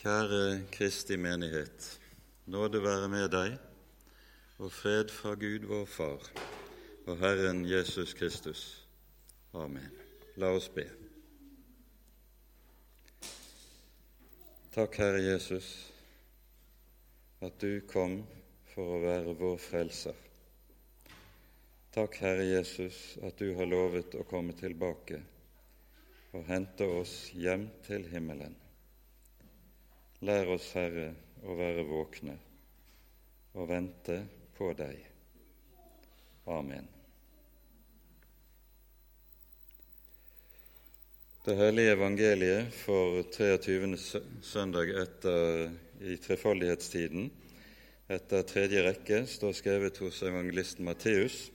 Kjære Kristi menighet. Nåde være med deg og fred fra Gud vår Far og Herren Jesus Kristus. Amen. La oss be. Takk, Herre Jesus, at du kom for å være vår frelser. Takk, Herre Jesus, at du har lovet å komme tilbake og hente oss hjem til himmelen. Lær oss, Herre, å være våkne og vente på deg. Amen. Det hellige evangeliet for 23. søndag etter, i trefoldighetstiden etter tredje rekke står skrevet hos evangelisten Matteus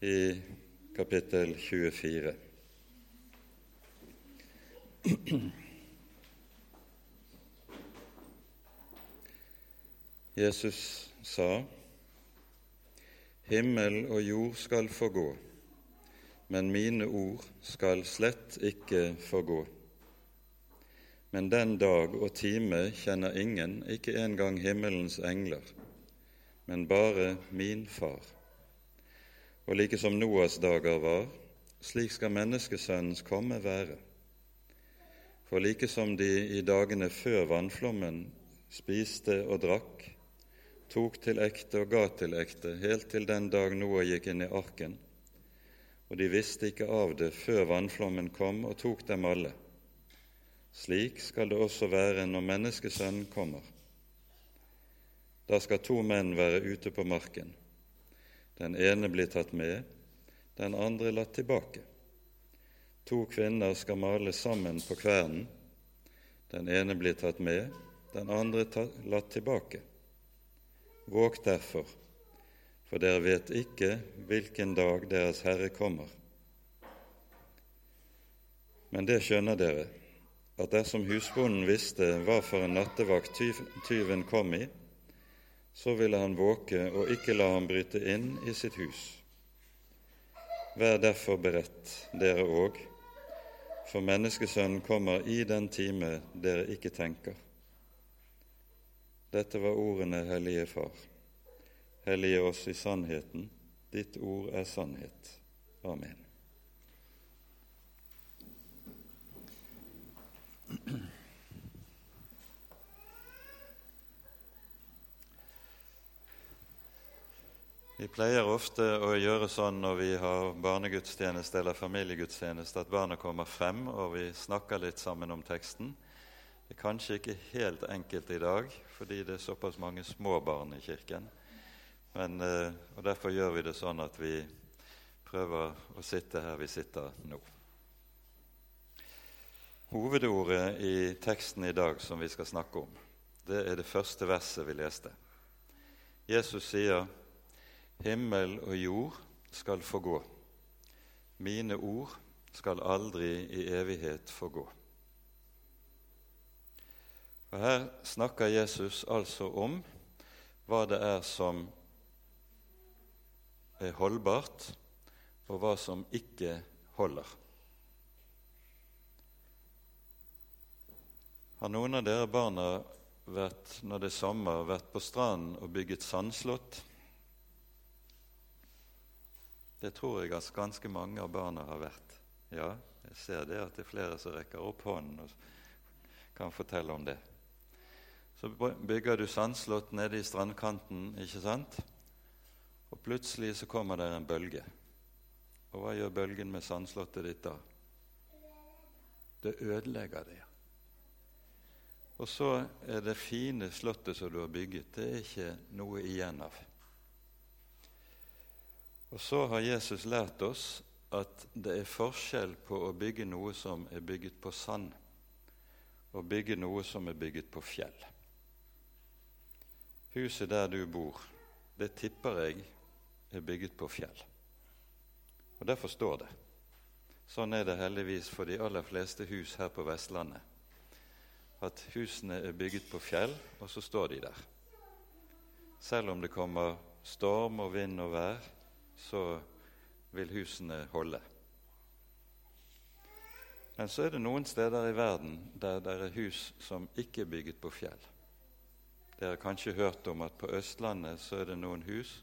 i kapittel 24. Jesus sa, Himmel og jord skal forgå, men mine ord skal slett ikke forgå. Men den dag og time kjenner ingen, ikke engang himmelens engler, men bare min far. Og like som Noas dager var, slik skal menneskesønnens komme være. For like som de i dagene før vannflommen spiste og drakk, tok til ekte og ga til ekte, helt til den dag Noah gikk inn i arken, og de visste ikke av det før vannflommen kom og tok dem alle. Slik skal det også være når Menneskesønnen kommer. Da skal to menn være ute på marken. Den ene blir tatt med, den andre latt tilbake. To kvinner skal male sammen på kvernen. Den ene blir tatt med, den andre latt tilbake. Våg derfor, for dere vet ikke hvilken dag Deres Herre kommer. Men det skjønner dere, at dersom husbonden visste hva for en nattevakt tyven kom i, så ville han våke og ikke la ham bryte inn i sitt hus. Vær derfor beredt, dere òg, for menneskesønnen kommer i den time dere ikke tenker. Dette var ordene, Hellige Far. Hellige oss i sannheten. Ditt ord er sannhet. Amen. Vi pleier ofte å gjøre sånn når vi har barnegudstjeneste eller familiegudstjeneste, at barna kommer frem og vi snakker litt sammen om teksten. Det er kanskje ikke helt enkelt i dag fordi det er såpass mange små barn i kirken. Men, eh, og Derfor gjør vi det sånn at vi prøver å sitte her vi sitter nå. Hovedordet i teksten i dag som vi skal snakke om, det er det første verset vi leste. Jesus sier, 'Himmel og jord skal forgå. Mine ord skal aldri i evighet forgå.' Og Her snakker Jesus altså om hva det er som er holdbart, og hva som ikke holder. Har noen av dere barna vært, når det er sommer, vært på stranden og bygget sandslott? Det tror jeg at ganske mange av barna har vært. Ja, jeg ser det at det er flere som rekker opp hånden og kan fortelle om det. Så bygger du sandslott nede i strandkanten, ikke sant? Og plutselig så kommer det en bølge. Og hva gjør bølgen med sandslottet ditt da? Det ødelegger det. Og så er det fine slottet som du har bygget, det er ikke noe igjen av. Og så har Jesus lært oss at det er forskjell på å bygge noe som er bygget på sand, og bygge noe som er bygget på fjell. Huset der du bor, det tipper jeg er bygget på fjell. Og derfor står det. Sånn er det heldigvis for de aller fleste hus her på Vestlandet. At husene er bygget på fjell, og så står de der. Selv om det kommer storm og vind og vær, så vil husene holde. Men så er det noen steder i verden der det er hus som ikke er bygget på fjell. Dere har kanskje hørt om at på Østlandet så er det noen hus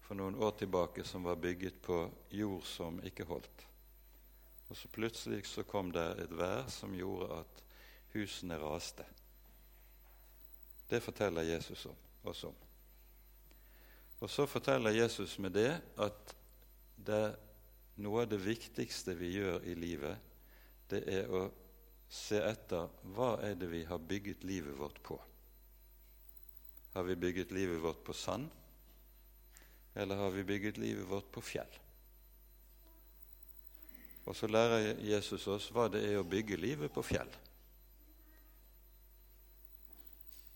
for noen år tilbake som var bygget på jord som ikke holdt. Og så plutselig så kom det et vær som gjorde at husene raste. Det forteller Jesus om, oss om. Og så forteller Jesus med det at det noe av det viktigste vi gjør i livet, det er å se etter hva er det vi har bygget livet vårt på. Har vi bygget livet vårt på sand, eller har vi bygget livet vårt på fjell? Og så lærer Jesus oss hva det er å bygge livet på fjell.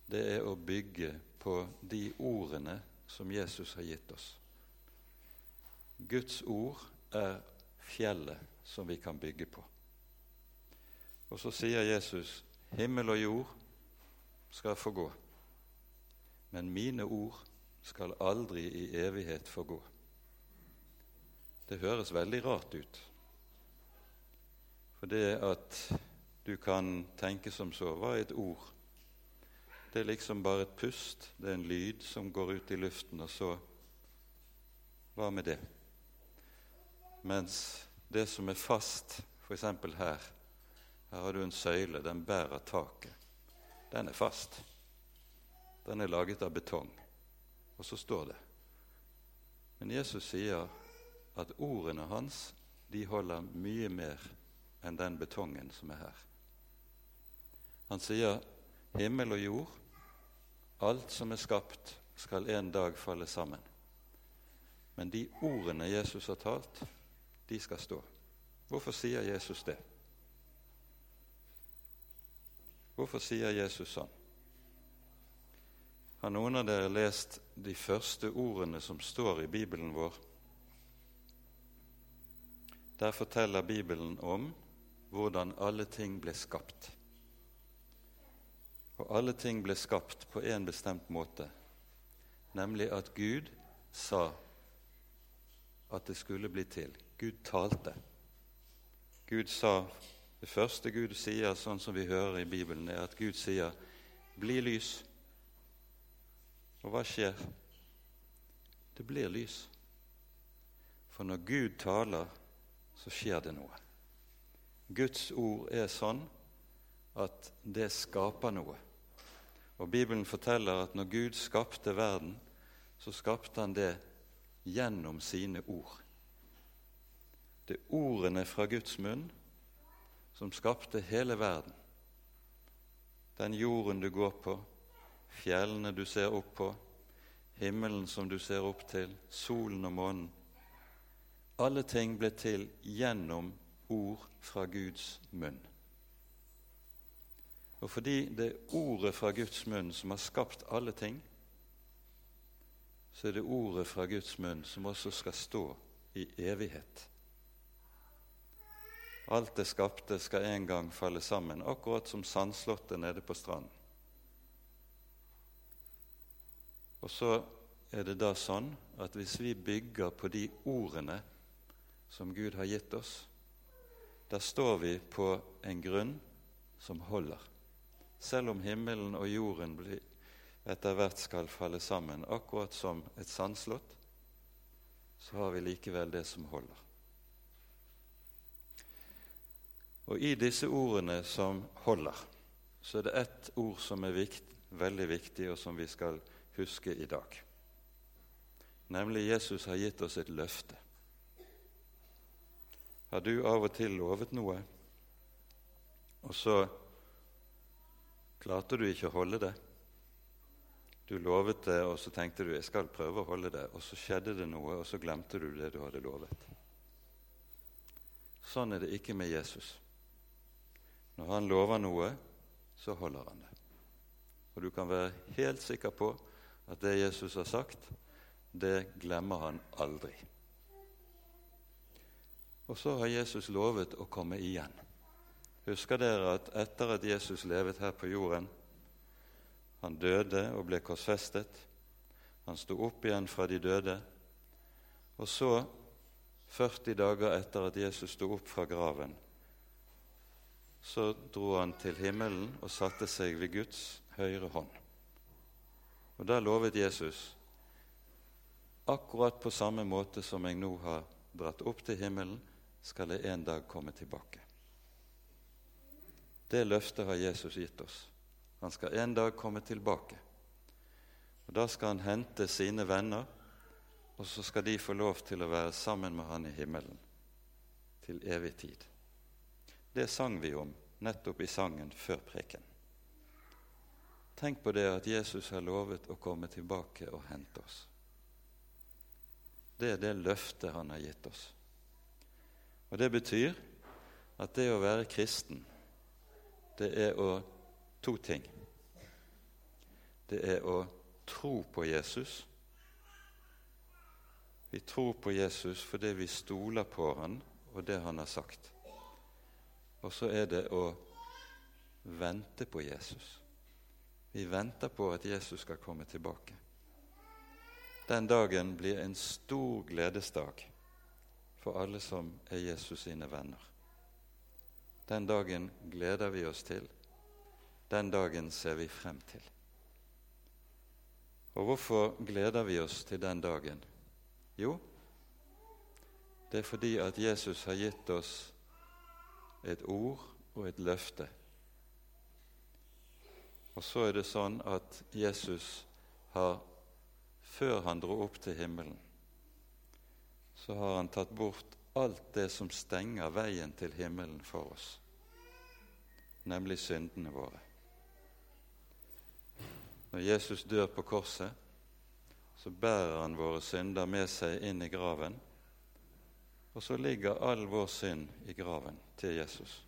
Det er å bygge på de ordene som Jesus har gitt oss. Guds ord er fjellet som vi kan bygge på. Og så sier Jesus, 'Himmel og jord skal få gå, men mine ord skal aldri i evighet få gå. Det høres veldig rart ut. For det at du kan tenke som så Hva er et ord? Det er liksom bare et pust, det er en lyd som går ut i luften, og så Hva med det? Mens det som er fast, f.eks. her Her har du en søyle, den bærer taket. Den er fast. Den er laget av betong. Og så står det Men Jesus sier at ordene hans de holder mye mer enn den betongen som er her. Han sier himmel og jord, alt som er skapt, skal en dag falle sammen. Men de ordene Jesus har talt, de skal stå. Hvorfor sier Jesus det? Hvorfor sier Jesus sånn? Har noen av dere lest de første ordene som står i Bibelen vår? Der forteller Bibelen om hvordan alle ting ble skapt. Og alle ting ble skapt på en bestemt måte, nemlig at Gud sa at det skulle bli til. Gud talte. Gud sa Det første Gud sier, sånn som vi hører i Bibelen, er at Gud sier 'bli lys'. Og hva skjer? Det blir lys. For når Gud taler, så skjer det noe. Guds ord er sånn at det skaper noe. Og Bibelen forteller at når Gud skapte verden, så skapte han det gjennom sine ord. Det er ordene fra Guds munn som skapte hele verden. Den jorden du går på, fjellene du ser opp på, himmelen som du ser opp til, solen og månen. Alle ting ble til gjennom ord fra Guds munn. Og fordi det er ordet fra Guds munn som har skapt alle ting, så er det ordet fra Guds munn som også skal stå i evighet. Alt det skapte skal en gang falle sammen, akkurat som sandslottet nede på stranden. Og så er det da sånn at hvis vi bygger på de ordene som Gud har gitt oss, da står vi på en grunn som holder. Selv om himmelen og jorden etter hvert skal falle sammen, akkurat som et sandslott, så har vi likevel det som holder. Og i disse ordene som holder, så er det ett ord som er vikt, veldig viktig, og som vi skal huske i dag. Nemlig Jesus har gitt oss et løfte. Har du av og til lovet noe, og så klarte du ikke å holde det? Du lovet det, og så tenkte du jeg skal prøve å holde det, og så skjedde det noe, og så glemte du det du hadde lovet. Sånn er det ikke med Jesus. Når han lover noe, så holder han det. Og du kan være helt sikker på at det Jesus har sagt, det glemmer han aldri. Og så har Jesus lovet å komme igjen. Husker dere at etter at Jesus levet her på jorden Han døde og ble korsfestet. Han sto opp igjen fra de døde. Og så, 40 dager etter at Jesus sto opp fra graven, så dro han til himmelen og satte seg ved Guds høyre hånd. Og Da lovet Jesus akkurat på samme måte som jeg nå har dratt opp til himmelen, skal jeg en dag komme tilbake. Det løftet har Jesus gitt oss. Han skal en dag komme tilbake. Og Da skal han hente sine venner, og så skal de få lov til å være sammen med han i himmelen til evig tid. Det sang vi om nettopp i sangen før preken. Tenk på det at Jesus har lovet å komme tilbake og hente oss. Det er det løftet han har gitt oss. Og Det betyr at det å være kristen, det er å to ting. Det er å tro på Jesus. Vi tror på Jesus fordi vi stoler på han og det han har sagt. Og så er det å vente på Jesus. Vi venter på at Jesus skal komme tilbake. Den dagen blir en stor gledesdag for alle som er Jesus sine venner. Den dagen gleder vi oss til. Den dagen ser vi frem til. Og hvorfor gleder vi oss til den dagen? Jo, det er fordi at Jesus har gitt oss et ord og et løfte. Og så er det sånn at Jesus har, før han dro opp til himmelen, så har han tatt bort alt det som stenger veien til himmelen for oss, nemlig syndene våre. Når Jesus dør på korset, så bærer han våre synder med seg inn i graven og så ligger all vår synd i graven til Jesus.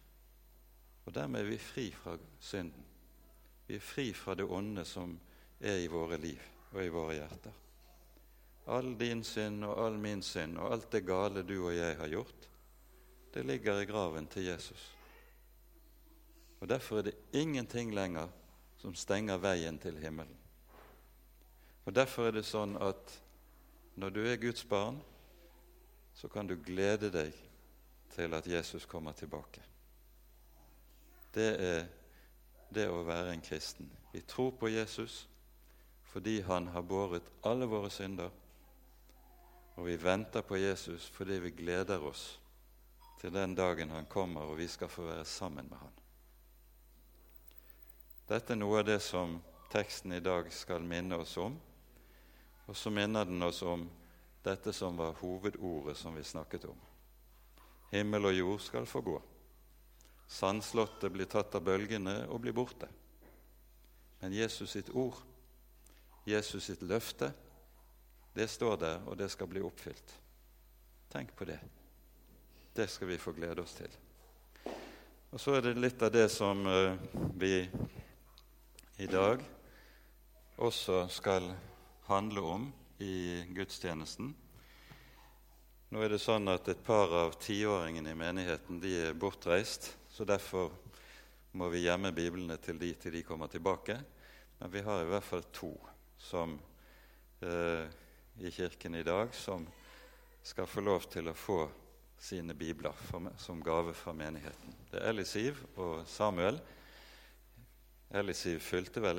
Og dermed er vi fri fra synden. Vi er fri fra det onde som er i våre liv og i våre hjerter. All din synd og all min synd og alt det gale du og jeg har gjort, det ligger i graven til Jesus. Og Derfor er det ingenting lenger som stenger veien til himmelen. Og Derfor er det sånn at når du er Guds barn, så kan du glede deg til at Jesus kommer tilbake. Det er det å være en kristen. Vi tror på Jesus fordi han har båret alle våre synder, og vi venter på Jesus fordi vi gleder oss til den dagen han kommer og vi skal få være sammen med han. Dette er noe av det som teksten i dag skal minne oss om, og så minner den oss om dette som var hovedordet som vi snakket om. Himmel og jord skal få gå. Sandslottet blir tatt av bølgene og blir borte. Men Jesus sitt ord, Jesus sitt løfte, det står der, og det skal bli oppfylt. Tenk på det. Det skal vi få glede oss til. Og Så er det litt av det som uh, vi i dag også skal handle om i gudstjenesten. Nå er det sånn at Et par av tiåringene i menigheten de er bortreist, så derfor må vi gjemme biblene til de til de kommer tilbake. Men vi har i hvert fall to som, eh, i kirken i dag som skal få lov til å få sine bibler for, som gave fra menigheten. Det er Elisiv og Samuel. Elisiv fylte vel